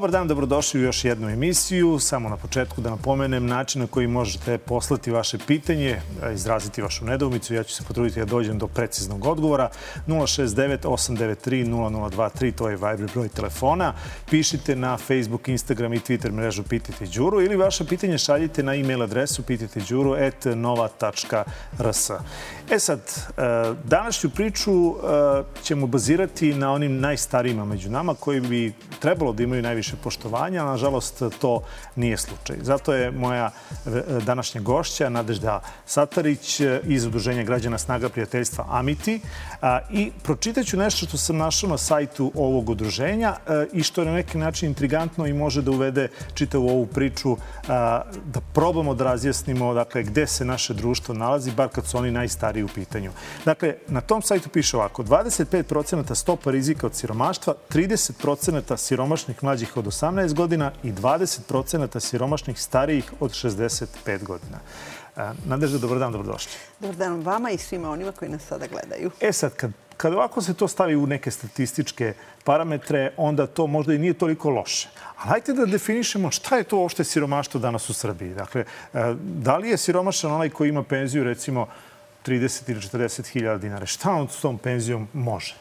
Dobar dan, dobrodošli u još jednu emisiju. Samo na početku da napomenem način na koji možete poslati vaše pitanje, izraziti vašu nedoumicu. Ja ću se potruditi da dođem do preciznog odgovora. 069-893-0023, to je Viber broj telefona. Pišite na Facebook, Instagram i Twitter mrežu Pitajte Đuru ili vaše pitanje šaljite na e-mail adresu pitajteđuru.nova.rs. E sad, e, današnju priču e, ćemo bazirati na onim najstarijima među nama koji bi trebalo da imaju najviše poštovanja, a nažalost to nije slučaj. Zato je moja e, današnja gošća Nadežda Satarić iz Udruženja građana Snaga prijateljstva Amiti. I pročitaću nešto što sam našao na sajtu ovog udruženja i što je na neki način intrigantno i može da uvede čitavu ovu priču da probamo da razjasnimo dakle, gde se naše društvo nalazi, bar kad su oni najstariji u pitanju. Dakle, na tom sajtu piše ovako, 25% stopa rizika od siromaštva, 30% siromašnih mlađih od 18 godina i 20% siromašnih starijih od 65 godina. Nadežda, dobar dan, dobrodošli. Dobar dan vama i svima onima koji nas sada gledaju. E sad, kad, kad ovako se to stavi u neke statističke parametre, onda to možda i nije toliko loše. Ali hajte da definišemo šta je to uopšte siromaštvo danas u Srbiji. Dakle, da li je siromašan onaj koji ima penziju, recimo, 30 ili 40 hiljada dinara? Šta on s tom penzijom može?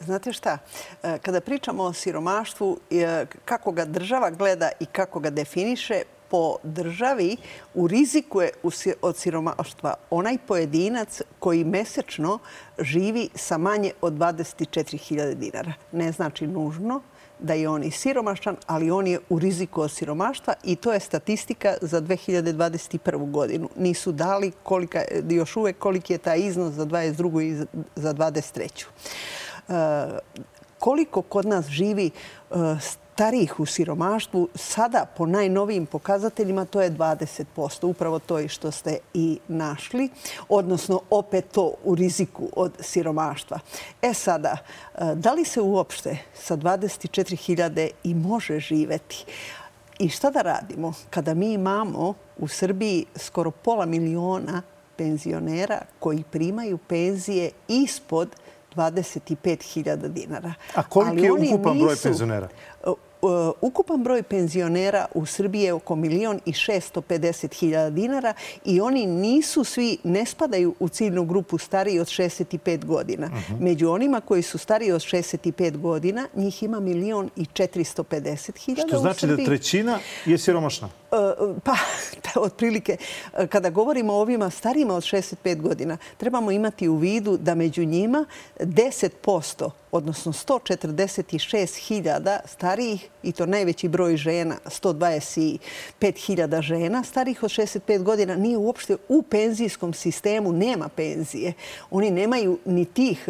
Znate šta, e, kada pričamo o siromaštvu, e, kako ga država gleda i kako ga definiše, po državi u riziku je od siromaštva onaj pojedinac koji mesečno živi sa manje od 24.000 dinara. Ne znači nužno da je on i siromašan, ali on je u riziku od siromaštva i to je statistika za 2021. godinu. Nisu dali kolika, još uvek koliki je taj iznos za 2022. i za 2023. Koliko kod nas živi e, starih u siromaštvu, sada po najnovijim pokazateljima to je 20%. Upravo to je što ste i našli. Odnosno, opet to u riziku od siromaštva. E sada, e, da li se uopšte sa 24.000 i može živeti? I šta da radimo kada mi imamo u Srbiji skoro pola miliona penzionera koji primaju penzije ispod 25.000 dinara. A koliko je ukupan broj penzionera? E, ukupan broj penzionera u Srbiji je oko milion i 650 hiljada dinara i oni nisu svi, ne spadaju u ciljnu grupu stariji od 65 godina. Mhm. Među onima koji su stariji od 65 godina, njih ima milion i 450 hiljada u Srbiji. Što znači da trećina je siromašna? Eh, pa, otprilike, eh, kada govorimo o ovima starima od 65 godina, trebamo imati u vidu da među njima 10% odnosno 146.000 starijih, i to najveći broj žena, 125.000 žena, starih od 65 godina, nije uopšte u penzijskom sistemu, nema penzije. Oni nemaju ni tih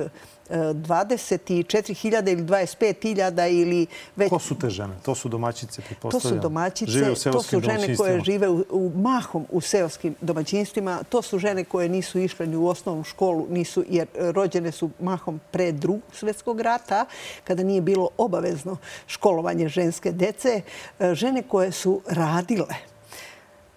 24.000 ili 25.000 ili već... Ko su te žene? To su domaćice, To su domaćice, to su žene koje žive u, mahom u seoskim domaćinstvima. To su žene koje nisu išle ni u osnovnu školu, nisu, jer rođene su mahom pre drugog svetskog rata, kada nije bilo obavezno školovanje ženske dece. E, žene koje su radile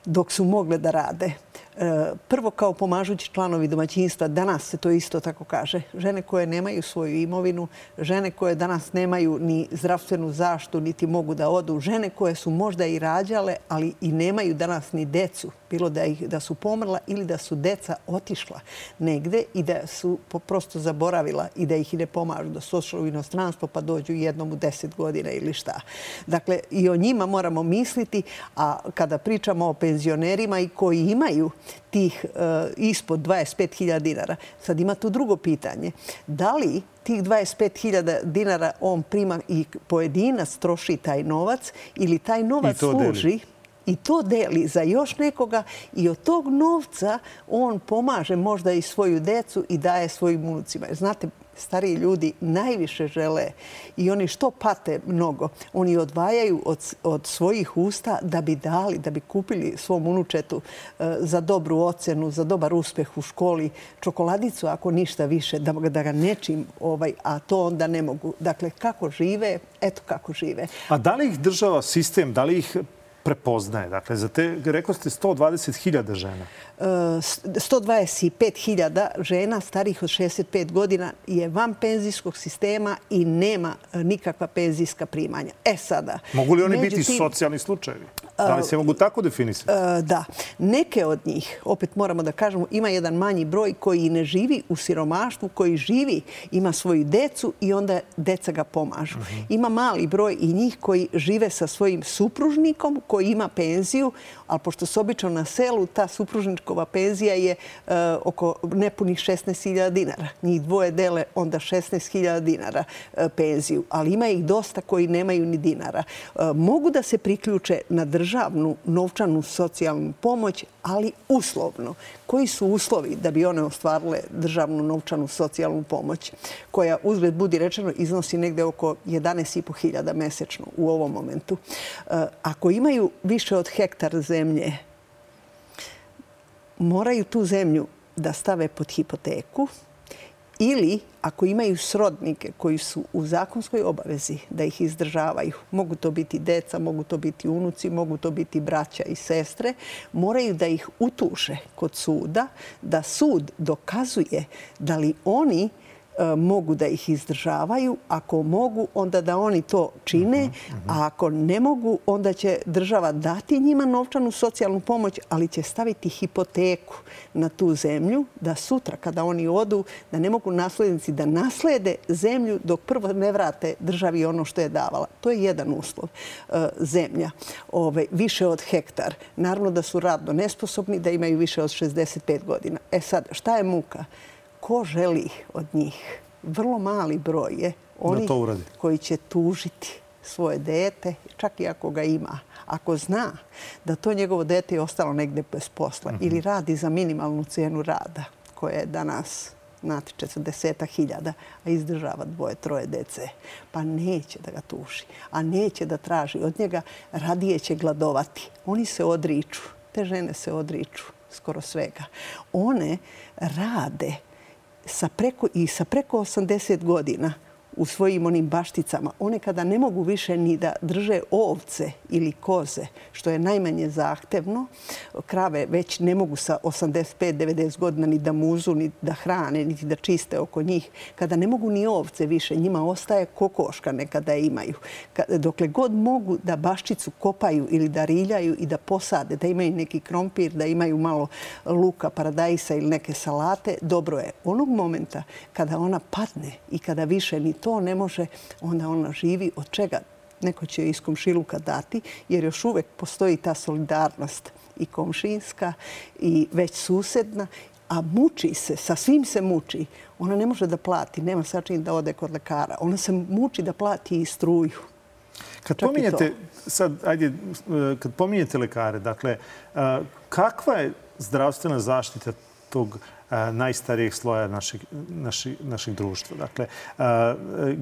dok su mogle da rade E, prvo kao pomažući članovi domaćinstva, danas se to isto tako kaže, žene koje nemaju svoju imovinu, žene koje danas nemaju ni zdravstvenu zaštu, niti mogu da odu, žene koje su možda i rađale, ali i nemaju danas ni decu, bilo da, ih, da su pomrla ili da su deca otišla negde i da su prosto zaboravila i da ih i ne pomažu, da su ošli u inostranstvo pa dođu jednom u deset godina ili šta. Dakle, i o njima moramo misliti, a kada pričamo o penzionerima i koji imaju tih uh, ispod 25.000 dinara. Sad ima tu drugo pitanje. Da li tih 25.000 dinara on prima i pojedinac troši taj novac ili taj novac služi i to deli za još nekoga i od tog novca on pomaže možda i svoju decu i daje svojim unucima. Znate, stariji ljudi najviše žele i oni što pate mnogo, oni odvajaju od, od svojih usta da bi dali, da bi kupili svom unučetu e, za dobru ocenu, za dobar uspeh u školi, čokoladicu ako ništa više, da, da ga nečim, ovaj, a to onda ne mogu. Dakle, kako žive, eto kako žive. A da li ih država, sistem, da li ih prepoznaje? Dakle, za te, rekao ste, 120.000 žena. 125.000 e, žena starih od 65 godina je van penzijskog sistema i nema nikakva penzijska primanja. E sada... Mogu li oni biti socijalni slučajevi? Da li se mogu tako definisati? E, da. Neke od njih, opet moramo da kažemo, ima jedan manji broj koji ne živi u siromaštvu, koji živi, ima svoju decu i onda deca ga pomažu. Mhm. Ima mali broj i njih koji žive sa svojim supružnikom, koji ima penziju, ali pošto se obično na selu, ta supružničkova penzija je e, oko nepunih 16.000 dinara. Njih dvoje dele onda 16.000 dinara e, penziju, ali ima ih dosta koji nemaju ni dinara. Mogu da se priključe na državu državnu novčanu socijalnu pomoć, ali uslovno. Koji su uslovi da bi one ostvarile državnu novčanu socijalnu pomoć, koja uzgled budi rečeno iznosi negde oko 11.500 mesečno u ovom momentu. E, ako imaju više od hektar zemlje, moraju tu zemlju da stave pod hipoteku, ili ako imaju srodnike koji su u zakonskoj obavezi da ih izdržavaju, mogu to biti deca, mogu to biti unuci, mogu to biti braća i sestre, moraju da ih utuše kod suda, da sud dokazuje da li oni E, mogu da ih izdržavaju. Ako mogu, onda da oni to čine. A ako ne mogu, onda će država dati njima novčanu socijalnu pomoć, ali će staviti hipoteku na tu zemlju da sutra, kada oni odu, da ne mogu naslednici da naslede zemlju dok prvo ne vrate državi ono što je davala. To je jedan uslov. E, zemlja zemlja više od hektar. Naravno da su radno nesposobni, da imaju više od 65 godina. E sad, šta je muka? Ko želi od njih? Vrlo mali broj je oni koji će tužiti svoje dete, čak i ako ga ima. Ako zna da to njegovo dete je ostalo negde bez posla mhm. ili radi za minimalnu cenu rada, koja je danas znate, 40 hiljada, a izdržava dvoje, troje dece, pa neće da ga tuži, a neće da traži od njega, radije će gladovati. Oni se odriču, te žene se odriču skoro svega. One rade sa preko, i sa preko 80 godina u svojim onim bašticama, one kada ne mogu više ni da drže ovce ili koze, što je najmanje zahtevno, krave već ne mogu sa 85-90 godina ni da muzu, ni da hrane, niti da čiste oko njih. Kada ne mogu ni ovce više, njima ostaje kokoška nekada imaju. Dokle god mogu da baščicu kopaju ili da riljaju i da posade, da imaju neki krompir, da imaju malo luka, paradajsa ili neke salate, dobro je. Onog momenta kada ona padne i kada više ni to ne može, onda ona živi od čega neko će iz komšiluka dati, jer još uvek postoji ta solidarnost i komšinska i već susedna, a muči se, sa svim se muči. Ona ne može da plati, nema sačin da ode kod lekara. Ona se muči da plati i struju. Kad pominjete, sad, ajde, kad pominjete lekare, dakle, kakva je zdravstvena zaštita tog najstarijeg sloja našeg, našeg, našeg društva. Dakle,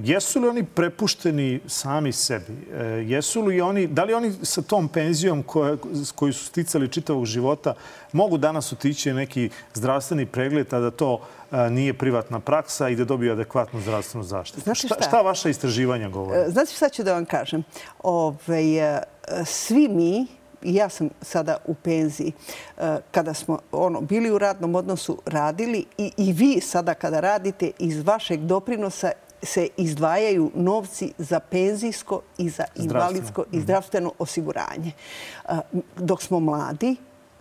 jesu li oni prepušteni sami sebi? E, jesu li oni, da li oni sa tom penzijom koje, koju su sticali čitavog života mogu danas otići neki zdravstveni pregled, a da to nije privatna praksa i da dobiju adekvatnu zdravstvenu zaštitu? Znači šta? Šta, šta vaša istraživanja govore? Znači šta ću da vam kažem? Ove, e, svi mi, i ja sam sada u penziji, e, kada smo ono bili u radnom odnosu, radili i, i vi sada kada radite iz vašeg doprinosa se izdvajaju novci za penzijsko i za invalidsko i zdravstveno osiguranje. E, dok smo mladi,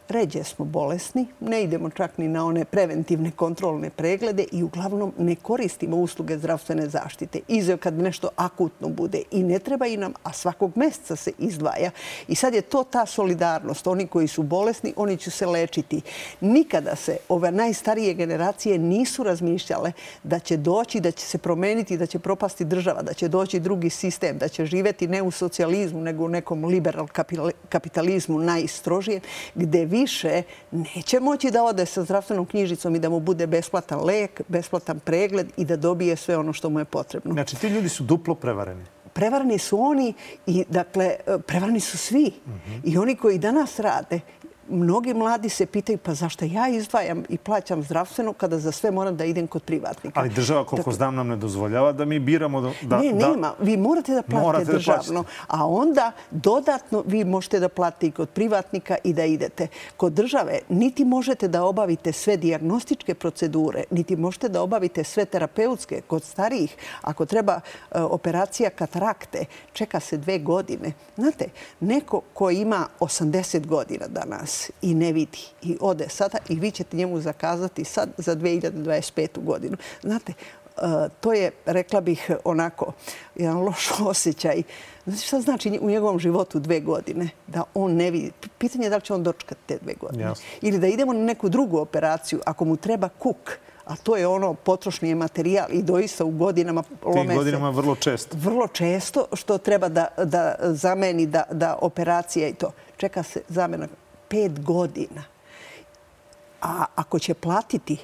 ređe smo bolesni, ne idemo čak ni na one preventivne kontrolne preglede i uglavnom ne koristimo usluge zdravstvene zaštite. Izeo kad nešto akutno bude i ne treba i nam, a svakog mjeseca se izdvaja. I sad je to ta solidarnost. Oni koji su bolesni, oni će se lečiti. Nikada se ove najstarije generacije nisu razmišljale da će doći, da će se promeniti, da će propasti država, da će doći drugi sistem, da će živeti ne u socijalizmu, nego u nekom liberal kapitalizmu najstrožije, gde vi više neće moći da ode sa zdravstvenom knjižicom i da mu bude besplatan lek, besplatan pregled i da dobije sve ono što mu je potrebno. Znači, ti ljudi su duplo prevareni? Prevareni su oni i, dakle, prevareni su svi. I oni koji danas rade, mnogi mladi se pitaju pa zašto ja izdvajam i plaćam zdravstveno kada za sve moram da idem kod privatnika. Ali država, koliko znam, nam ne dozvoljava da mi biramo da... Ne, nema. Vi morate da platite državno. A onda dodatno vi možete da platite i kod privatnika i da idete. Kod države niti možete da obavite sve diagnostičke procedure, niti možete da obavite sve terapeutske kod starijih. Ako treba e, operacija katarakte, čeka se dve godine. Znate, neko ko ima 80 godina danas i ne vidi i ode sada i vi ćete njemu zakazati sad za 2025. godinu. Znate, e, to je, rekla bih, onako, jedan loš osjećaj. Znate šta znači u njegovom životu dve godine? Da on ne vidi. Pitanje je da li će on dočekati te dve godine. Ili da idemo na neku drugu operaciju, ako mu treba kuk, a to je ono potrošnije materijal i doista u godinama lome se. godinama vrlo često. Vrlo često što treba da, da zameni da, da operacija i to. Čeka se zamena pet godina. A ako će platiti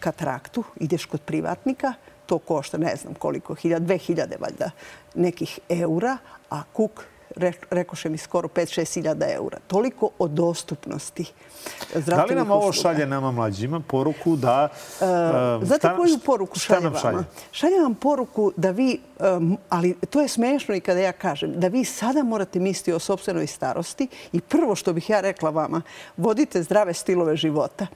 katraktu, ideš kod privatnika, to košta ne znam koliko, hiljada, dve hiljade valjda nekih eura, a kuk rekoše mi skoro 5-6 hiljada eura. Toliko o dostupnosti Da li nam ovo šalje nama mlađima poruku da... Uh, znate koju poruku šalje vama? Šalje vam poruku da vi, ali to je smešno i kada ja kažem, da vi sada morate misliti o sobstvenoj starosti i prvo što bih ja rekla vama, vodite zdrave stilove života.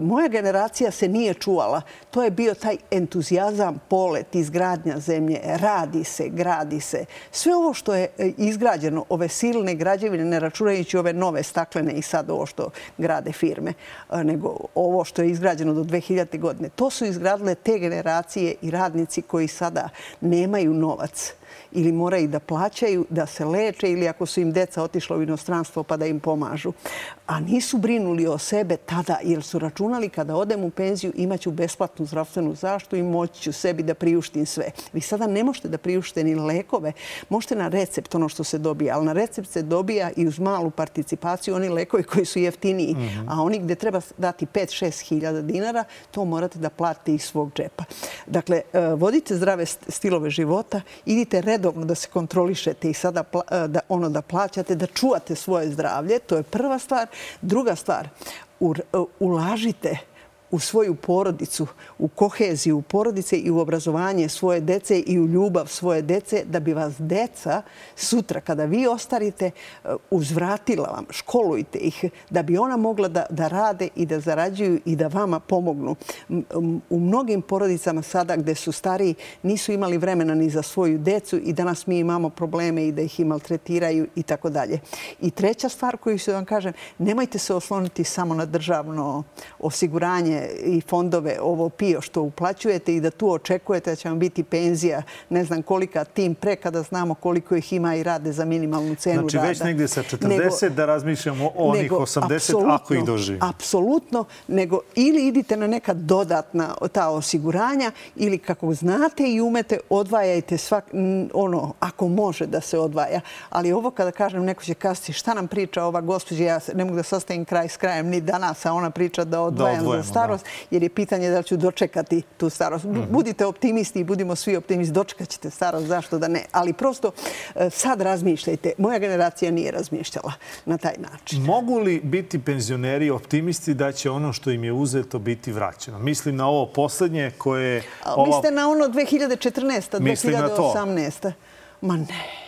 Moja generacija se nije čuvala. To je bio taj entuzijazam, polet, izgradnja zemlje. Radi se, gradi se. Sve ovo što je izgrađeno, ove silne građevine, ne računajući ove nove staklene i sad ovo što grade firme, nego ovo što je izgrađeno do 2000. godine. To su izgradile te generacije i radnici koji sada nemaju novac ili moraju da plaćaju, da se leče ili ako su im deca otišla u inostranstvo pa da im pomažu. A nisu brinuli o sebe tada jer su računali kada odem u penziju imaću besplatnu zdravstvenu zaštu i moći ću sebi da priuštim sve. Vi sada ne možete da priušte ni lekove. Možete na recept ono što se dobija, ali na recept se dobija i uz malu participaciju oni lekovi koji su jeftiniji. Mhm. A oni gde treba dati 5-6 hiljada dinara, to morate da platite iz svog džepa. Dakle, e, vodite zdrave stilove života, idite redovno da se kontrolišete i sada e, da, ono da plaćate, da čuvate svoje zdravlje. To je prva stvar. Druga stvar, e, ulažite u svoju porodicu, u koheziju porodice i u obrazovanje svoje dece i u ljubav svoje dece, da bi vas deca sutra, kada vi ostarite, eh, uzvratila vam, školujte ih, da bi ona mogla da, da rade i da zarađuju i da vama pomognu. U mnogim porodicama sada gde su stariji nisu imali vremena ni za svoju decu i danas mi imamo probleme i da ih i maltretiraju i tako dalje. I treća stvar koju se vam kažem, nemojte se osloniti samo na državno osiguranje i fondove ovo PIO što uplaćujete i da tu očekujete da će vam biti penzija ne znam kolika tim pre kada znamo koliko ih ima i rade za minimalnu cenu rada. Znači već negdje sa 40 da razmišljamo o onih 80 ako ih doživi. Apsolutno. Nego ili idite na neka dodatna ta osiguranja ili kako znate i umete odvajajte svak, ono ako može da se odvaja. Ali ovo kada kažem neko će kasti šta nam priča ova gospođa ja ne mogu da sastavim kraj s krajem ni danas a ona priča da odvajam za staro starost, jer je pitanje da ću dočekati tu starost. Budite optimisti i budimo svi optimisti, dočekat ćete starost, zašto da ne. Ali prosto e, sad razmišljajte. Moja generacija nije razmišljala na taj način. Mogu li biti penzioneri optimisti da će ono što im je uzeto biti vraćeno? Mislim na ovo poslednje koje... Mislite na ono 2014. 2018. Ma ne.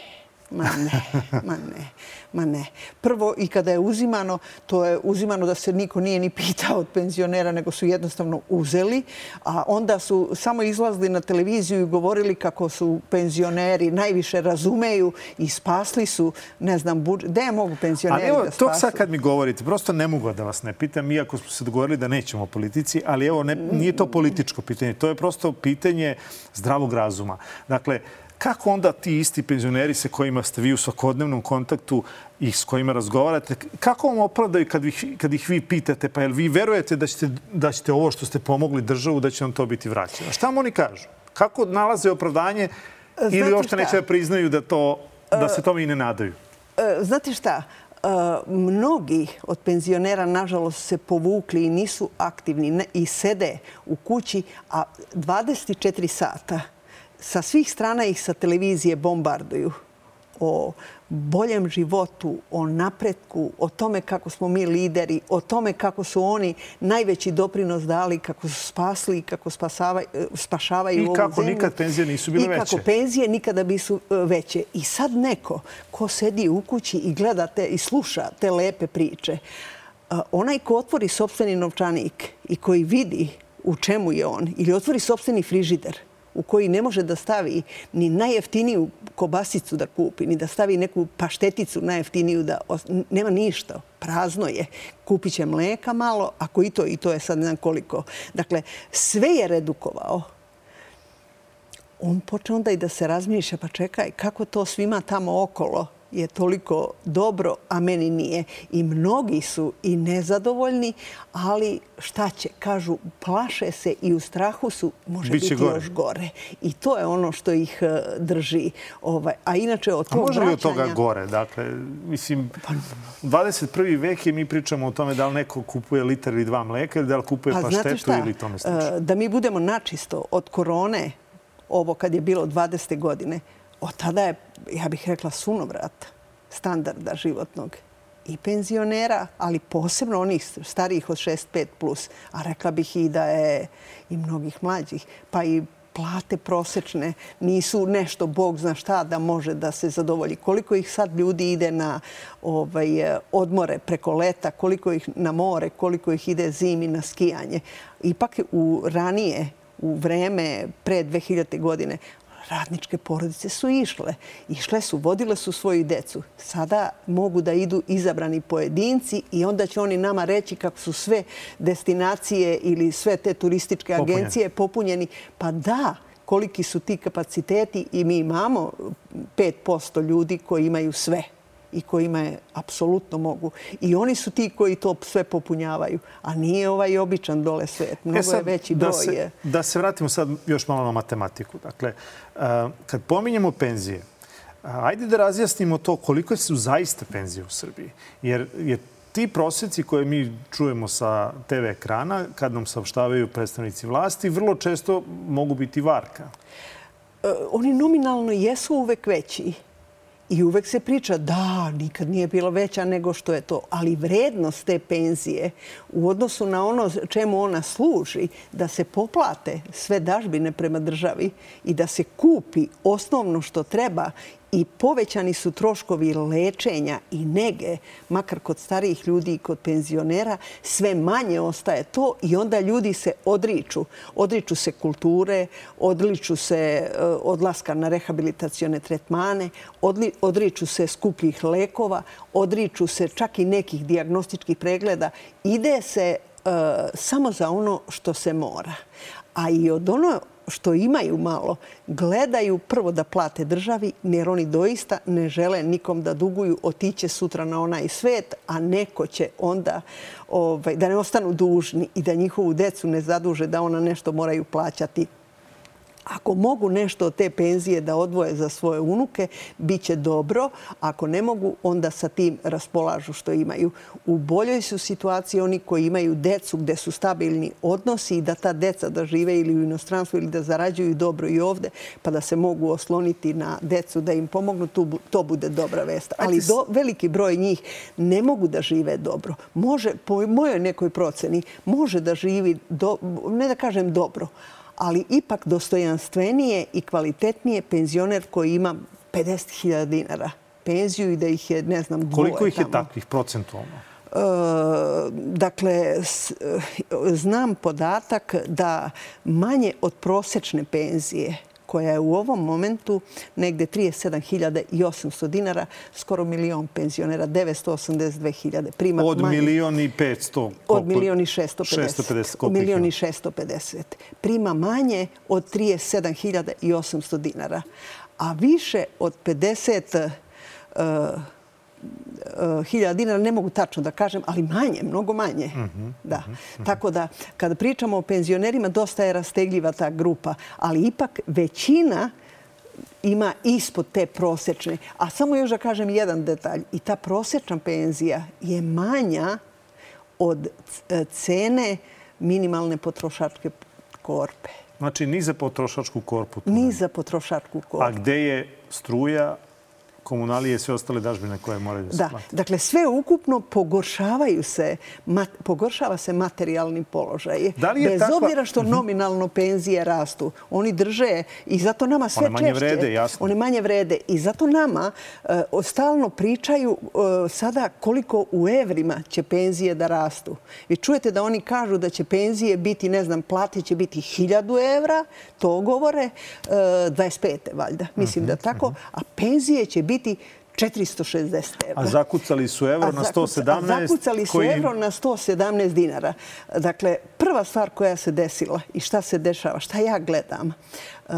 Ma ne, ma ne ma ne. Prvo, i kada je uzimano, to je uzimano da se niko nije ni pitao od penzionera, nego su jednostavno uzeli, a onda su samo izlazili na televiziju i govorili kako su penzioneri najviše razumeju i spasli su, ne znam, budžet. Gde mogu penzioneri ali evo, da spasu? To sad kad mi govorite, prosto ne mogu da vas ne pitam, iako smo se dogovorili da nećemo o politici, ali evo, ne, nije to političko pitanje, to je prosto pitanje zdravog razuma. Dakle, kako onda ti isti penzioneri sa kojima ste vi u svakodnevnom kontaktu i s kojima razgovarate, kako vam opravdaju kad, ih, kad ih vi pitate, pa jel vi verujete da ćete, da ćete ovo što ste pomogli državu, da će vam to biti vraćeno? Šta vam oni kažu? Kako nalaze opravdanje Znate ili ošte neće da priznaju da, to, da se tome i ne nadaju? E, znate šta? E, mnogi od penzionera, nažalost, se povukli i nisu aktivni i sede u kući, a 24 sata sa svih strana ih sa televizije bombarduju o boljem životu, o napretku, o tome kako smo mi lideri, o tome kako su oni najveći doprinos dali, kako su spasli, kako spašavaju ovu zemlju. I kako nikad penzije nisu bile veće. I kako penzije nikada bi su e, veće. I sad neko ko sedi u kući i gleda te i sluša te lepe priče, onaj ko otvori sobstveni novčanik i koji vidi u čemu je on, ili otvori sobstveni frižider, u koji ne može da stavi ni najjeftiniju kobasicu da kupi, ni da stavi neku pašteticu najjeftiniju da... Nema ništa. Prazno je. Kupit će mleka malo, ako i to, i to je sad ne znam koliko. Dakle, sve je redukovao. On počne onda i da se razmišlja, pa čekaj, kako to svima tamo okolo je toliko dobro, a meni nije. I mnogi su i nezadovoljni, ali šta će? Kažu, plaše se i u strahu su, može biti još gore. I to je ono što ih e, drži. Ovaj, a inače, od tog vraćanja... A može li od toga gore? Dakle, mislim, 21. Pa- vek je mi pričamo o tome da li neko kupuje liter ili dva mleka ili da li kupuje pa paštetu ili tome slično. E, da mi budemo načisto od korone, ovo kad je bilo 20. godine, od tada je, ja bih rekla, sunovrat standarda životnog i penzionera, ali posebno onih starijih od 65+, plus, a rekla bih i da je i mnogih mlađih, pa i plate prosečne nisu nešto, Bog zna šta, da može da se zadovolji. Koliko ih sad ljudi ide na ovaj, odmore preko leta, koliko ih na more, koliko ih ide zimi na skijanje. Ipak u ranije, u vreme pre 2000. godine, radničke porodice su išle. Išle su, vodile su svoju decu. Sada mogu da idu izabrani pojedinci i onda će oni nama reći kako su sve destinacije ili sve te turističke agencije popunjeni. Pa da, koliki su ti kapaciteti i mi imamo 5% ljudi koji imaju sve i kojima je apsolutno mogu. I oni su ti koji to sve popunjavaju. A nije ovaj običan dole svet. Mnogo je veći broj. Da se vratimo sad još malo na matematiku. Dakle, kad pominjemo penzije, ajde da razjasnimo to koliko su zaista penzije u Srbiji. Jer je ti prosjeci koje mi čujemo sa TV ekrana, kad nam saopštavaju predstavnici vlasti, vrlo često mogu biti varka. E, oni nominalno jesu uvek veći. I uvek se priča da, nikad nije bilo veća nego što je to. Ali vrednost te penzije u odnosu na ono čemu ona služi, da se poplate sve dažbine prema državi i da se kupi osnovno što treba i povećani su troškovi lečenja i nege, makar kod starijih ljudi i kod penzionera, sve manje ostaje to i onda ljudi se odriču. Odriču se kulture, odriču se eh, odlaska na rehabilitacione tretmane, odriču se skupljih lekova, odriču se čak i nekih diagnostičkih pregleda. Ide se eh, samo za ono što se mora. A i od ono što imaju malo, gledaju prvo da plate državi, jer oni doista ne žele nikom da duguju, otiće sutra na onaj svet, a neko će onda ovaj, da ne ostanu dužni i da njihovu decu ne zaduže da ona nešto moraju plaćati. Ako mogu nešto od te penzije da odvoje za svoje unuke, bit će dobro. Ako ne mogu, onda sa tim raspolažu što imaju. U boljoj su situaciji oni koji imaju decu gde su stabilni odnosi i da ta deca da žive ili u inostranstvu ili da zarađuju dobro i ovde, pa da se mogu osloniti na decu da im pomognu, to bude dobra vesta. Ali veliki broj njih ne mogu da žive dobro. Može, po mojoj nekoj proceni, može da živi, ne da kažem dobro, ali ipak dostojanstvenije i kvalitetnije penzioner koji ima 50.000 dinara penziju i da ih je, ne znam, dvoje Koliko ih je takvih procentualno? E, dakle, e, znam podatak da manje od prosečne penzije koja je u ovom momentu negde 37.800 dinara, skoro milion penzionera, 982.000. Od milion i 500? Od milion i 650. Milion i 650. Prima manje od 37.800 dinara. A više od 50 hiljada dinara, ne mogu tačno da kažem, ali manje, mnogo manje. Mhm, da. Mhm, mhm. Tako da, kada pričamo o penzionerima, dosta je rastegljiva ta grupa, ali ipak većina ima ispod te prosečne. A samo još da kažem jedan detalj. I ta prosečna penzija je manja od cene minimalne potrošačke korpe. Znači, ni za potrošačku korpu? Ni za potrošačku korpu. A gde je struja, komunalije i sve ostale dažbine koje moraju da se. Da, dakle, sve ukupno pogoršavaju se, pogoršava se materijalni položaj. Da li je Bez obzira što mhm. nominalno penzije rastu, oni drže i zato nama sve češće... One manje vrede, jasno. One manje vrede i zato nama uh, stalno pričaju uh, sada koliko u evrima će penzije da rastu. Vi čujete da oni kažu da će penzije biti, ne znam, plati će biti hiljadu evra, to govore, uh, 25. valjda, mislim da mhm, tako, mhm. a penzije će biti 460 evra. A zakucali su evro na 117? A zakucali su evro na 117 dinara. Dakle, prva stvar koja se desila i šta se dešava, šta ja gledam, e,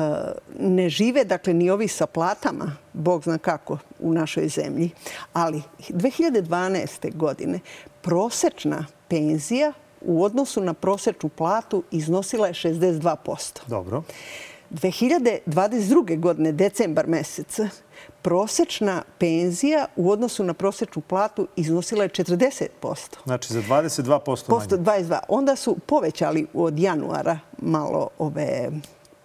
ne žive, dakle, ni ovi sa platama, Bog zna kako, u našoj zemlji, ali 2012. godine prosečna penzija u odnosu na prosečnu platu iznosila je 62%. Dobro. 2022. godine, decembar mesec, prosečna penzija u odnosu na prosečnu platu iznosila je 40%. Znači za 22% manje. 22. Onda su povećali od januara malo ove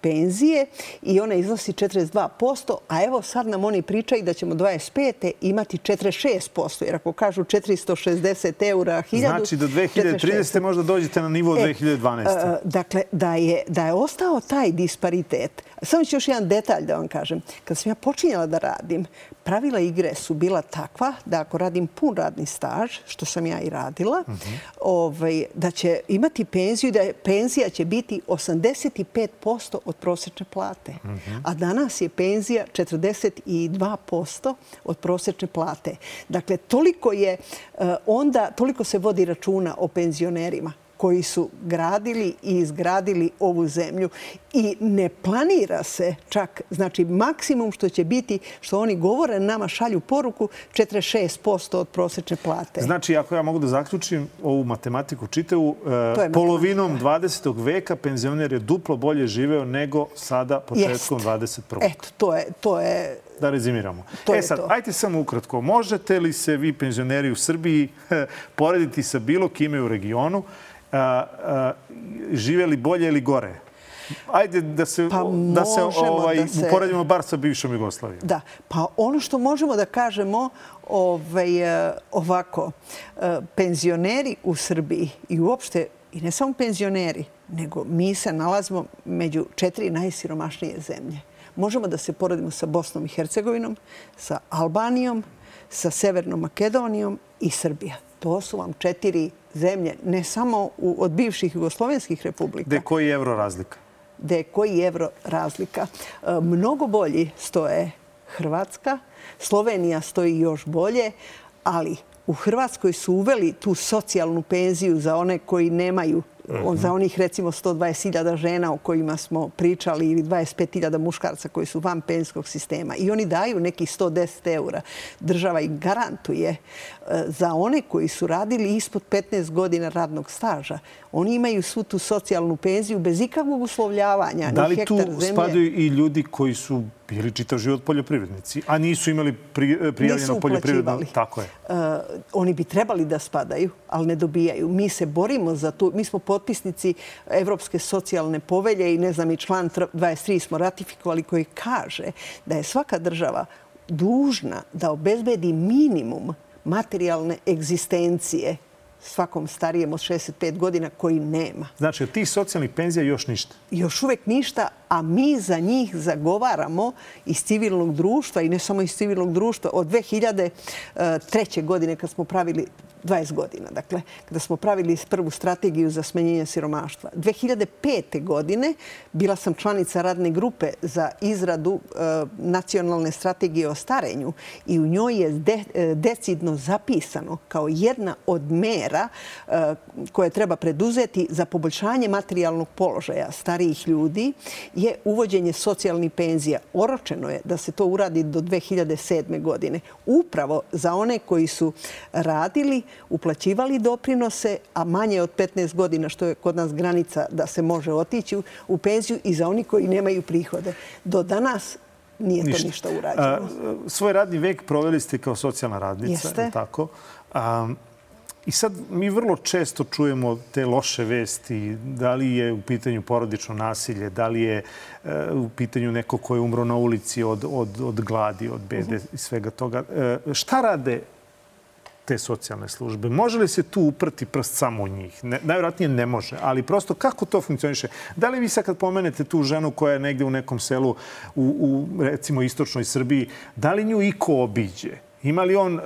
penzije i ona iznosi 42%, a evo sad nam oni pričaju da ćemo 25. imati 46%, jer ako kažu 460 eura, 1000... Znači do 2030. možda dođete na nivo 2012. E, dakle, da je, da je ostao taj disparitet, samo ću još jedan detalj da vam kažem. Kad sam ja počinjala da radim, pravila igre su bila takva da ako radim pun radni staž, što sam ja i radila, ovaj, da će imati penziju da penzija će biti 85% od prosečne plate. A danas je penzija 42% od prosečne plate. Dakle, toliko je eh, onda, toliko se vodi računa o penzionerima koji su gradili i izgradili ovu zemlju. I ne planira se čak, znači maksimum što će biti, što oni govore, nama šalju poruku 46% od prosečne plate. Znači, ako ja mogu da zaključim ovu matematiku čitavu, e, polovinom 20. veka penzioner je duplo bolje živeo nego sada početkom 21. Eto, to je... To je da rezimiramo. To e sad, to. ajte samo ukratko. Možete li se vi, penzioneri u Srbiji, porediti sa bilo kime u regionu živjeli bolje ili gore? Ajde da se, pa da se, ovaj, da se uporedimo bar sa bivšom Jugoslavijom. Da, pa ono što možemo da kažemo ovaj, e, ovako, e, penzioneri u Srbiji i uopšte, i ne samo penzioneri, nego mi se nalazimo među četiri najsiromašnije zemlje. Možemo da se poredimo sa Bosnom i Hercegovinom, sa Albanijom, sa Severnom Makedonijom i Srbija. To su vam četiri zemlje, ne samo od bivših jugoslovenskih republika. Gde koji evro razlika? Gde koji evro razlika? E, mnogo bolji stoje Hrvatska, Slovenija stoji još bolje, ali u Hrvatskoj su uveli tu socijalnu penziju za one koji nemaju Mhm. za onih recimo 120.000 žena o kojima smo pričali ili 25.000 muškarca koji su van penskog sistema i oni daju neki 110 eura. Država im garantuje e, za one koji su radili ispod 15 godina radnog staža. Oni imaju svu tu socijalnu penziju bez ikakvog uslovljavanja. Da li tu spadaju i ljudi koji su bili čitav život poljoprivrednici, a nisu imali prijavljeno poljoprivredno? Tako je. Uh, oni bi trebali da spadaju, ali ne dobijaju. Mi se borimo za to. Mi smo potpisnici Evropske socijalne povelje i ne znam i član 23 smo ratifikovali koji kaže da je svaka država dužna da obezbedi minimum materijalne egzistencije svakom starijem od 65 godina koji nema. Znači, od tih socijalnih penzija još ništa? Još uvek ništa, a mi za njih zagovaramo iz civilnog društva i ne samo iz civilnog društva. Od 2003. godine kad smo pravili 20 godina, dakle, kada smo pravili prvu strategiju za smenjenje siromaštva. 2005. godine bila sam članica radne grupe za izradu e, nacionalne strategije o starenju i u njoj je e, decidno zapisano kao jedna od mera e, koje treba preduzeti za poboljšanje materijalnog položaja starijih ljudi je uvođenje socijalnih penzija. Oročeno je da se to uradi do 2007. godine. Upravo za one koji su radili uplaćivali doprinose, a manje od 15 godina, što je kod nas granica da se može otići u penziju i za oni koji nemaju prihode. Do danas nije to ništa urađeno. Svoj radni vek proveli ste kao socijalna radnica. Jeste. Tako. I sad mi vrlo često čujemo te loše vesti, da li je u pitanju porodično nasilje, da li je e, u pitanju neko ko je umro na ulici od, od, od gladi, od bede i svega toga. E, šta rade te socijalne službe? Može li se tu uprti prst samo u njih? Ne, najvjerojatnije ne može, ali prosto kako to funkcioniše? Da li vi sad kad pomenete tu ženu koja je negde u nekom selu u, u recimo istočnoj Srbiji, da li nju iko obiđe? Ima li on e,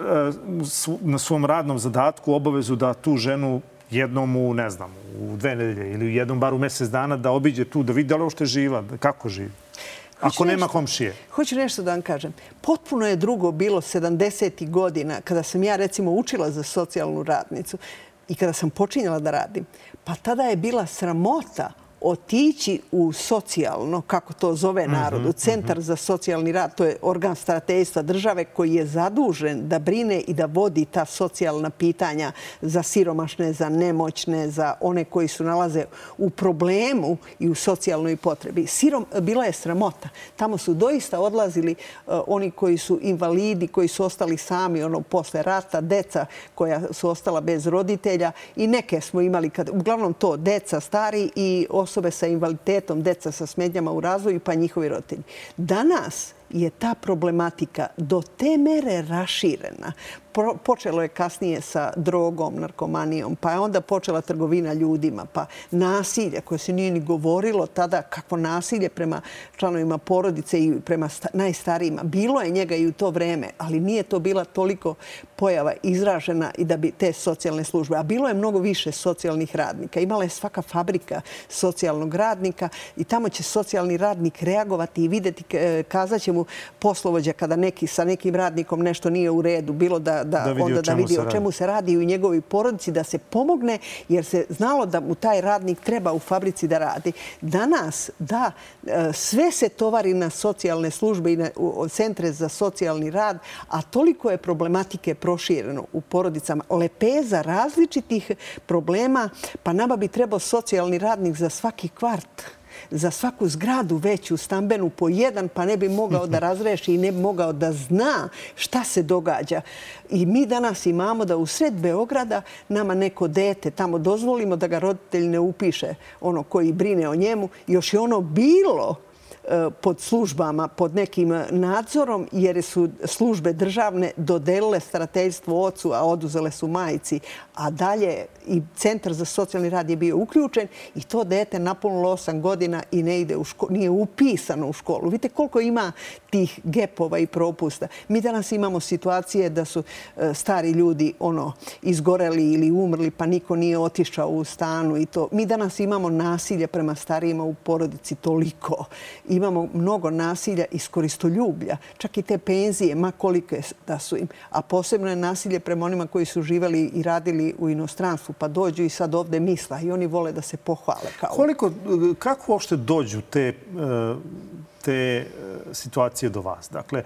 na svom radnom zadatku obavezu da tu ženu jednom u, ne znam, u dve nedelje ili jednom bar u mjesec dana da obiđe tu, da vidi da li uopšte živa, kako živi? Ako nema komšije. Hoću nešto da vam kažem. Potpuno je drugo bilo 70. godina kada sam ja recimo učila za socijalnu radnicu i kada sam počinjala da radim. Pa tada je bila sramota otići u socijalno, kako to zove narod, u Centar za socijalni rad, to je organ stratejstva države koji je zadužen da brine i da vodi ta socijalna pitanja za siromašne, za nemoćne, za one koji su nalaze u problemu i u socijalnoj potrebi. Sirom, bila je sramota. Tamo su doista odlazili uh, oni koji su invalidi, koji su ostali sami ono, posle rata, deca koja su ostala bez roditelja i neke smo imali, kad, uglavnom to, deca stari i osobe sa invaliditetom, deca sa smednjama u razvoju pa njihovi roditelji. Danas je ta problematika do te mere raširena. Počelo je kasnije sa drogom, narkomanijom, pa je onda počela trgovina ljudima, pa nasilje koje se nije ni govorilo tada kako nasilje prema članovima porodice i prema najstarijima. Bilo je njega i u to vreme, ali nije to bila toliko pojava izražena i da bi te socijalne službe. A bilo je mnogo više socijalnih radnika. Imala je svaka fabrika socijalnog radnika i tamo će socijalni radnik reagovati i videti, e, kazat će mu poslovođa kada neki sa nekim radnikom nešto nije u redu, bilo da, da, da vidi, onda da vidi o čemu se radi u njegovoj porodici, da se pomogne, jer se znalo da mu taj radnik treba u fabrici da radi. Danas, da, e, sve se tovari na socijalne službe i na centre za socijalni rad, a toliko je problematike prošireno u porodicama. Lepeza različitih problema, pa nama bi trebao socijalni radnik za svaki kvart za svaku zgradu veću stambenu po jedan, pa ne bi mogao da razreši i ne bi mogao da zna šta se događa. I mi danas imamo da u sred Beograda nama neko dete tamo dozvolimo da ga roditelj ne upiše ono koji brine o njemu. Još je ono bilo pod službama, pod nekim nadzorom, jer su službe državne dodelile starateljstvo ocu, a oduzele su majici. A dalje i Centar za socijalni rad je bio uključen i to dete napunilo 8 godina i ne ide u školu, nije upisano u školu. Vidite koliko ima tih gepova i propusta. Mi danas imamo situacije da su e, stari ljudi ono izgoreli ili umrli, pa niko nije otišao u stanu i to. Mi danas imamo nasilje prema starijima u porodici toliko. Imamo mnogo nasilja iz koristoljublja. Čak i te penzije, ma kolike da su im. A posebno je nasilje prema onima koji su živali i radili u inostranstvu, pa dođu i sad ovde misla i oni vole da se pohvale. Kao... Koliko, kako uopšte dođu te eh, te eh, situacije do vas? Dakle,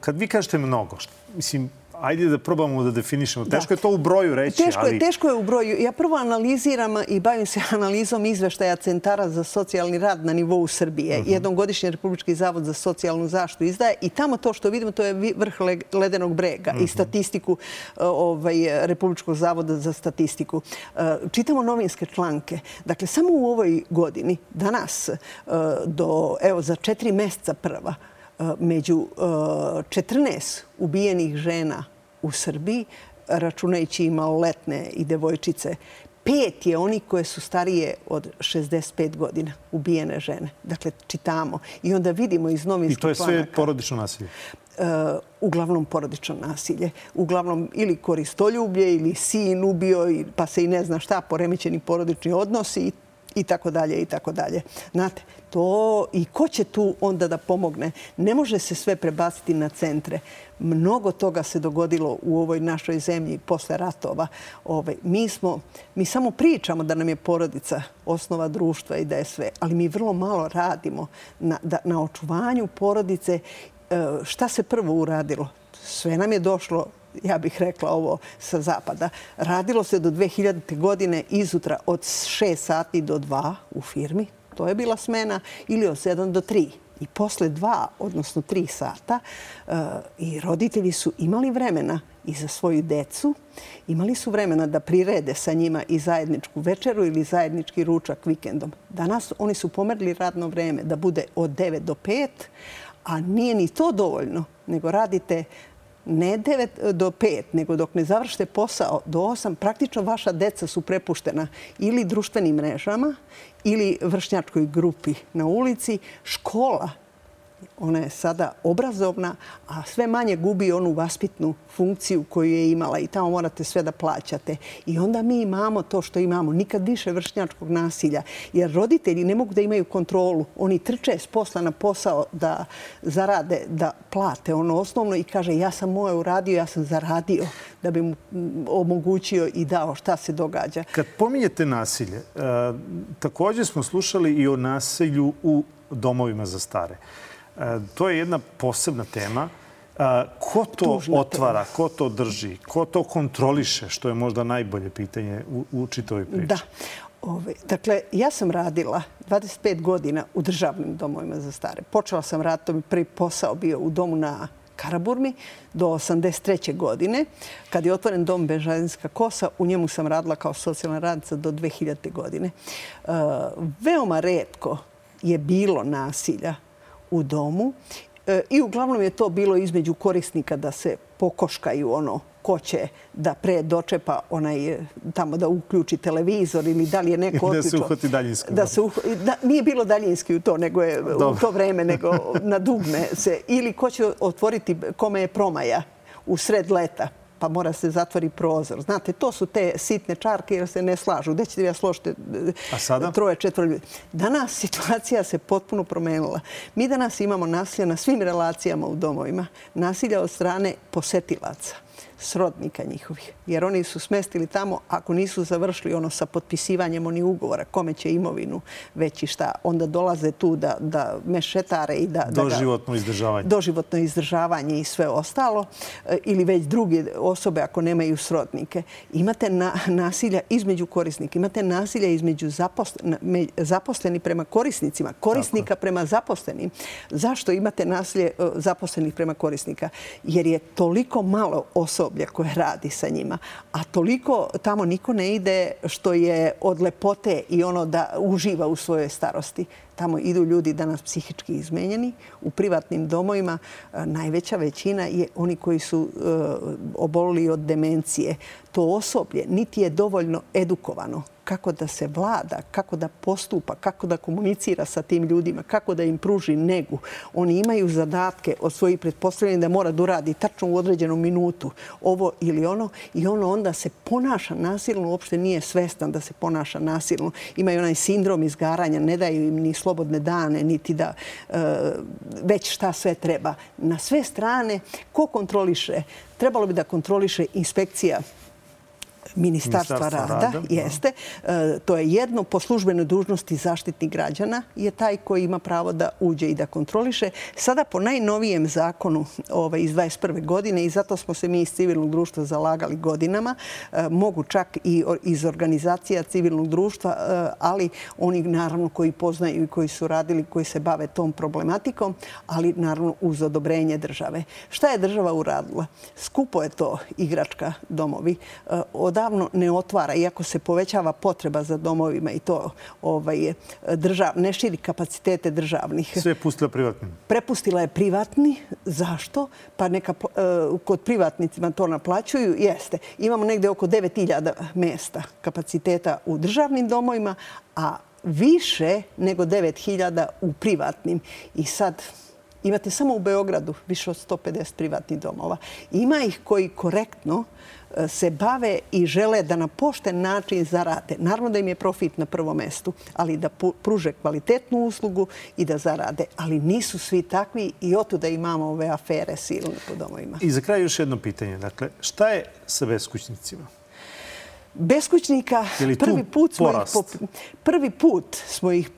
kad vi kažete mnogo, mislim, ajde da probamo da definišemo. Teško je to u broju reći. Teško, ali... je, teško je u broju. Ja prvo analiziram i bavim se analizom izveštaja Centara za socijalni rad na nivou Srbije. Uh mhm. -huh. Jednom godišnji Republički zavod za socijalnu zaštu izdaje i tamo to što vidimo to je vrh ledenog brega uh -huh. i mhm. statistiku e, ovaj, Republičkog zavoda za statistiku. E, čitamo novinske članke. Dakle, samo u ovoj godini, danas, e, do, evo, za četiri mjeseca prva, među 14 ubijenih žena u Srbiji, računajući i maloletne i devojčice, pet je oni koje su starije od 65 godina, ubijene žene. Dakle, čitamo. I onda vidimo iz novinskih planaka... I to je sve porodično nasilje? Uh, uglavnom porodično nasilje. Uglavnom ili koristoljublje ili sin ubio pa se i ne zna šta, poremećeni porodični odnosi i i tako dalje i tako dalje. Znate, to i ko će tu onda da pomogne? Ne može se sve prebaciti na centre. Mnogo toga se dogodilo u ovoj našoj zemlji posle ratova. Ove, mi, smo, mi samo pričamo da nam je porodica osnova društva i da je sve, ali mi vrlo malo radimo na, da, na očuvanju porodice. E, šta se prvo uradilo? Sve nam je došlo ja bih rekla ovo sa zapada. Radilo se do 2000. godine izutra od 6 sati do 2 u firmi. To je bila smena. Ili od 7 do 3. i posle dva, odnosno tri sata, eh, i roditelji su imali vremena i za svoju decu, imali su vremena da prirede sa njima i zajedničku večeru ili zajednički ručak vikendom. Danas oni su pomerili radno vreme da bude od 9 do 5, a nije ni to dovoljno, nego radite ne 9 e, do 5, nego dok ne završite posao do 8, praktično vaša deca su prepuštena ili društvenim mrežama ili vršnjačkoj grupi na ulici. Škola ona je sada obrazovna, a sve manje gubi onu vaspitnu funkciju koju je imala i tamo morate sve da plaćate. I onda mi imamo to što imamo, nikad više vršnjačkog nasilja, jer roditelji ne mogu da imaju kontrolu. Oni trče s posla na posao da zarade, da plate ono osnovno i kaže ja sam moje uradio, ja sam zaradio da bi mu mm, omogućio i dao šta se događa. Kad pominjete nasilje, eh, također smo slušali i o nasilju u domovima za stare. E, to je jedna posebna tema. E, ko to otvara, ko to drži, ko to kontroliše, što je možda najbolje pitanje u čitovoj priči? Da. Ove, dakle, ja sam radila 25 godina u državnim domovima za stare. Počela sam rad, to mi prvi posao bio u domu na Karaburmi do 83. godine. Kad je otvoren dom Bežadinska kosa, u njemu sam radila kao socijalna radnica do 2000. godine. E, veoma redko je bilo nasilja u domu. E, I uglavnom je to bilo između korisnika da se pokoškaju ono ko će da pre dočepa onaj, tamo da uključi televizor ili da li je neko otičao. Da se uhvati daljinski. Da se da, nije bilo daljinski u to, nego je u to vreme, nego na dugme se. Ili ko će otvoriti kome je promaja u sred leta pa mora se zatvori prozor. Znate, to su te sitne čarke jer se ne slažu. Gde ćete ja složiti troje, četvro ljudi? Danas situacija se potpuno promenila. Mi danas imamo nasilje na svim relacijama u domovima. Nasilja od strane posetilaca srodnika njihovih. Jer oni su smestili tamo, ako nisu završili ono sa potpisivanjem oni ugovora, kome će imovinu već i šta, onda dolaze tu da, da mešetare i da... Doživotno izdržavanje. Doživotno izdržavanje i sve ostalo. E, ili već druge osobe ako nemaju srodnike. Imate na, nasilja između korisnika. Imate nasilja između zaposleni, zaposleni prema korisnicima. Korisnika prema zaposlenim. Zašto imate nasilje e, zaposlenih prema korisnika? Jer je toliko malo osoba osoblja koje radi sa njima. A toliko tamo niko ne ide što je od lepote i ono da uživa u svojoj starosti. Tamo idu ljudi danas psihički izmenjeni. U privatnim domovima e, najveća većina je oni koji su oboljeli obolili od demencije. To osoblje niti je dovoljno edukovano kako da se vlada, kako da postupa, kako da komunicira sa tim ljudima, kako da im pruži negu. Oni imaju zadatke od svojih pretpostavljanja da mora da uradi tačno u određenu minutu ovo ili ono i ono onda se ponaša nasilno, uopšte nije svestan da se ponaša nasilno. Imaju onaj sindrom izgaranja, ne daju im ni slobodne dane, niti da e, već šta sve treba. Na sve strane, ko kontroliše? Trebalo bi da kontroliše inspekcija Ministarstva rada, jeste. E, to je jedno po službenoj dužnosti zaštitnih građana je taj koji ima pravo da uđe i da kontroliše. Sada po najnovijem zakonu ovaj, iz 21. godine i zato smo se mi iz civilnog društva zalagali godinama, e, mogu čak i iz organizacija civilnog društva, e, ali oni naravno koji poznaju i koji su radili, koji se bave tom problematikom, ali naravno uz odobrenje države. Šta je država uradila? Skupo je to igračka domovi. Od odavno ne otvara, iako se povećava potreba za domovima i to ovaj, držav, ne širi kapacitete državnih. Sve je pustila privatni? Prepustila je privatni. Zašto? Pa neka e, kod privatnicima to naplaćuju. Jeste. Imamo negde oko 9000 mesta kapaciteta u državnim domovima, a više nego 9000 u privatnim. I sad imate samo u Beogradu više od 150 privatnih domova. Ima ih koji korektno se bave i žele da na pošten način zarade. Naravno da im je profit na prvom mestu, ali da pruže kvalitetnu uslugu i da zarade. Ali nisu svi takvi i oto da imamo ove afere silne po domovima. I za kraj još jedno pitanje. Dakle, šta je sa beskućnicima? Beskućnika prvi put, smo ih prvi put smo ih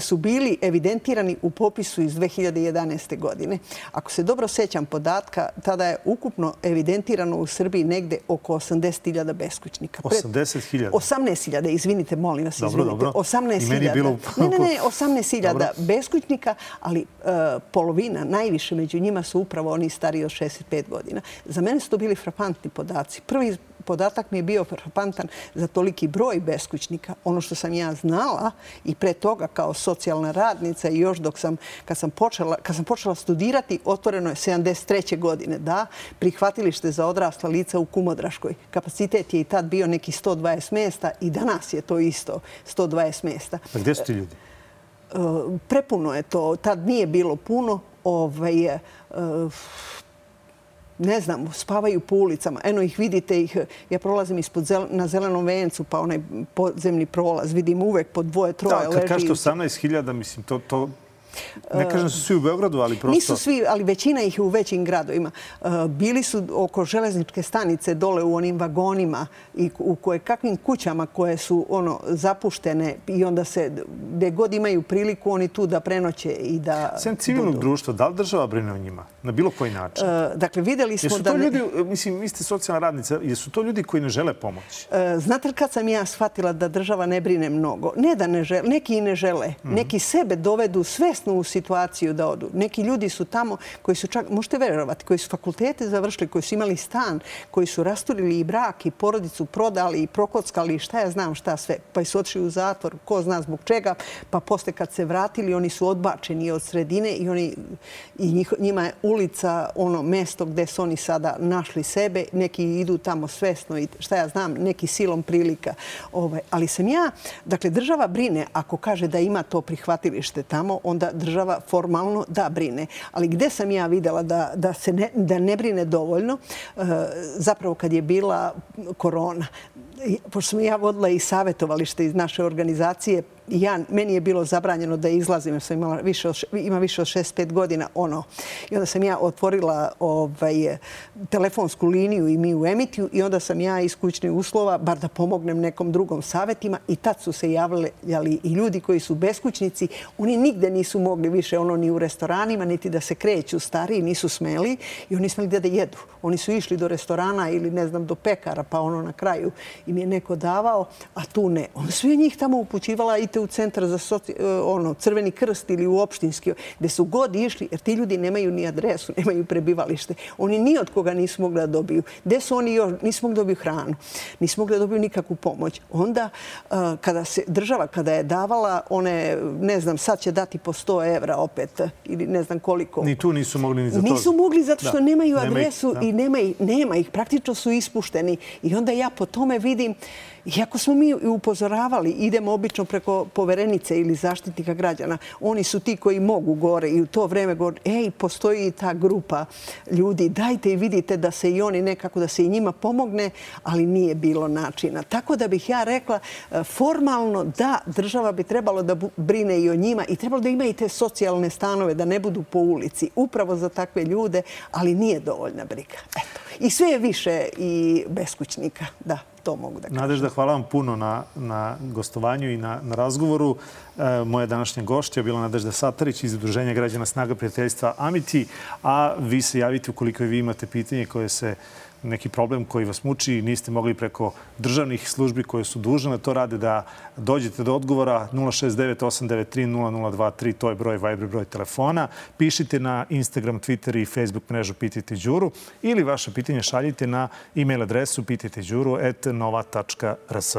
su bili evidentirani u popisu iz 2011. godine. Ako se dobro sećam podatka, tada je ukupno evidentirano u Srbiji negde oko 80.000 beskućnika. 80.000? 18.000, izvinite, molim vas, izvinite. Dobro, dobro. 18.000. I meni je bilo... Ne, ne, ne, 18.000 beskućnika, ali e, polovina, najviše među njima su upravo oni stariji od 65 godina. Za mene su to bili frapantni podaci. Prvi podatak mi je bio frapantan za toliki broj beskućnika. Ono što sam ja znala i pre toga kao socijalna radnica i još dok sam, kad sam počela, kad sam počela studirati, otvoreno je 73. godine, da, prihvatilište za odrasla lica u Kumodraškoj. Kapacitet je i tad bio neki 120 mjesta i danas je to isto 120 mjesta. A gdje su ti ljudi? E, prepuno je to. Tad nije bilo puno. Ovaj, e, ne znam, spavaju po ulicama. Eno ih vidite, ih, ja prolazim ispod zel, na zelenom vencu, pa onaj podzemni prolaz, vidim uvek po dvoje, troje da, kad kažete 18.000, mislim, to, to, Ne kažem su svi u Beogradu, ali prosto... Nisu svi, ali većina ih je u većim gradovima. E, bili su oko železničke stanice dole u onim vagonima i u koje kakvim kućama koje su ono zapuštene i onda se, gde god imaju priliku, oni tu da prenoće i da... Sem civilnog društva, da li država brine o njima? Na bilo koji način? E, dakle, videli smo da... Jesu to ljudi, mislim, vi ste socijalna radnica, jesu to ljudi koji ne žele pomoć? E, znate kad sam ja shvatila da država ne brine mnogo? Ne da ne žele, neki i ne žele. Mhm. Neki sebe dovedu sve svesno situaciju da odu. Neki ljudi su tamo koji su čak, možete verovati, koji su fakultete završili, koji su imali stan, koji su rasturili i brak i porodicu, prodali i prokockali šta ja znam šta sve. Pa su otišli u zatvor, ko zna zbog čega. Pa posle kad se vratili, oni su odbačeni od sredine i, oni, i njima je ulica ono mesto gde su oni sada našli sebe. Neki idu tamo svesno i šta ja znam, neki silom prilika. Ovaj, ali sam ja, dakle, država brine ako kaže da ima to prihvatilište tamo, onda država formalno da brine. Ali gde sam ja videla da, da, se ne, da ne brine dovoljno, eh, zapravo kad je bila korona, pošto sam ja vodila i savjetovalište iz naše organizacije, ja, meni je bilo zabranjeno da izlazim, jer sam imala više od, ima više od 6-5 godina ono. I onda sam ja otvorila ovaj, telefonsku liniju i mi u emitiju i onda sam ja iz kućnih uslova, bar da pomognem nekom drugom savjetima i tad su se javljali i ljudi koji su beskućnici. Oni nigde nisu mogli više ono ni u restoranima, niti da se kreću stariji, nisu smeli i oni smeli da jedu. Oni su išli do restorana ili ne znam do pekara, pa ono na kraju im je neko davao, a tu ne. Onda su je njih tamo upućivala i te u centar za soci, e, ono, crveni krst ili u opštinski, gde su god išli, jer ti ljudi nemaju ni adresu, nemaju prebivalište. Oni ni od koga nisu mogli da dobiju. Gde su oni još? Nisu mogli da dobiju hranu. Nisu mogli da dobiju nikakvu pomoć. Onda, e, kada se država, kada je davala, one, ne znam, sad će dati po 100 evra opet, ili ne znam koliko. Ni tu nisu mogli ni za to. Nisu mogli zato što nemaju adresu i nema ih, nema ih. Praktično su ispušteni. I onda ja po tome vidim, Iako smo mi upozoravali, idemo obično preko poverenice ili zaštitnika građana, oni su ti koji mogu gore i u to vreme gore, ej, postoji ta grupa ljudi, dajte i vidite da se i oni nekako, da se i njima pomogne, ali nije bilo načina. Tako da bih ja rekla, e, formalno da, država bi trebalo da brine i o njima i trebalo da ima i te socijalne stanove, da ne budu po ulici, upravo za takve ljude, ali nije dovoljna briga. Eto. I sve je više i beskućnika, da to mogu da kažem. Nadežda, hvala vam puno na, na gostovanju i na, na razgovoru. E, moja današnja gošća je bila Nadežda Satarić iz Udruženja građana Snaga prijateljstva Amiti. A vi se javite ukoliko vi imate pitanje koje se neki problem koji vas muči i niste mogli preko državnih službi koje su dužne na to rade da dođete do odgovora 069-893-0023, to je broj Viber broj telefona. Pišite na Instagram, Twitter i Facebook mrežu Pitajte Đuru ili vaše pitanje šaljite na e-mail adresu pitajteđuru.nova.rs.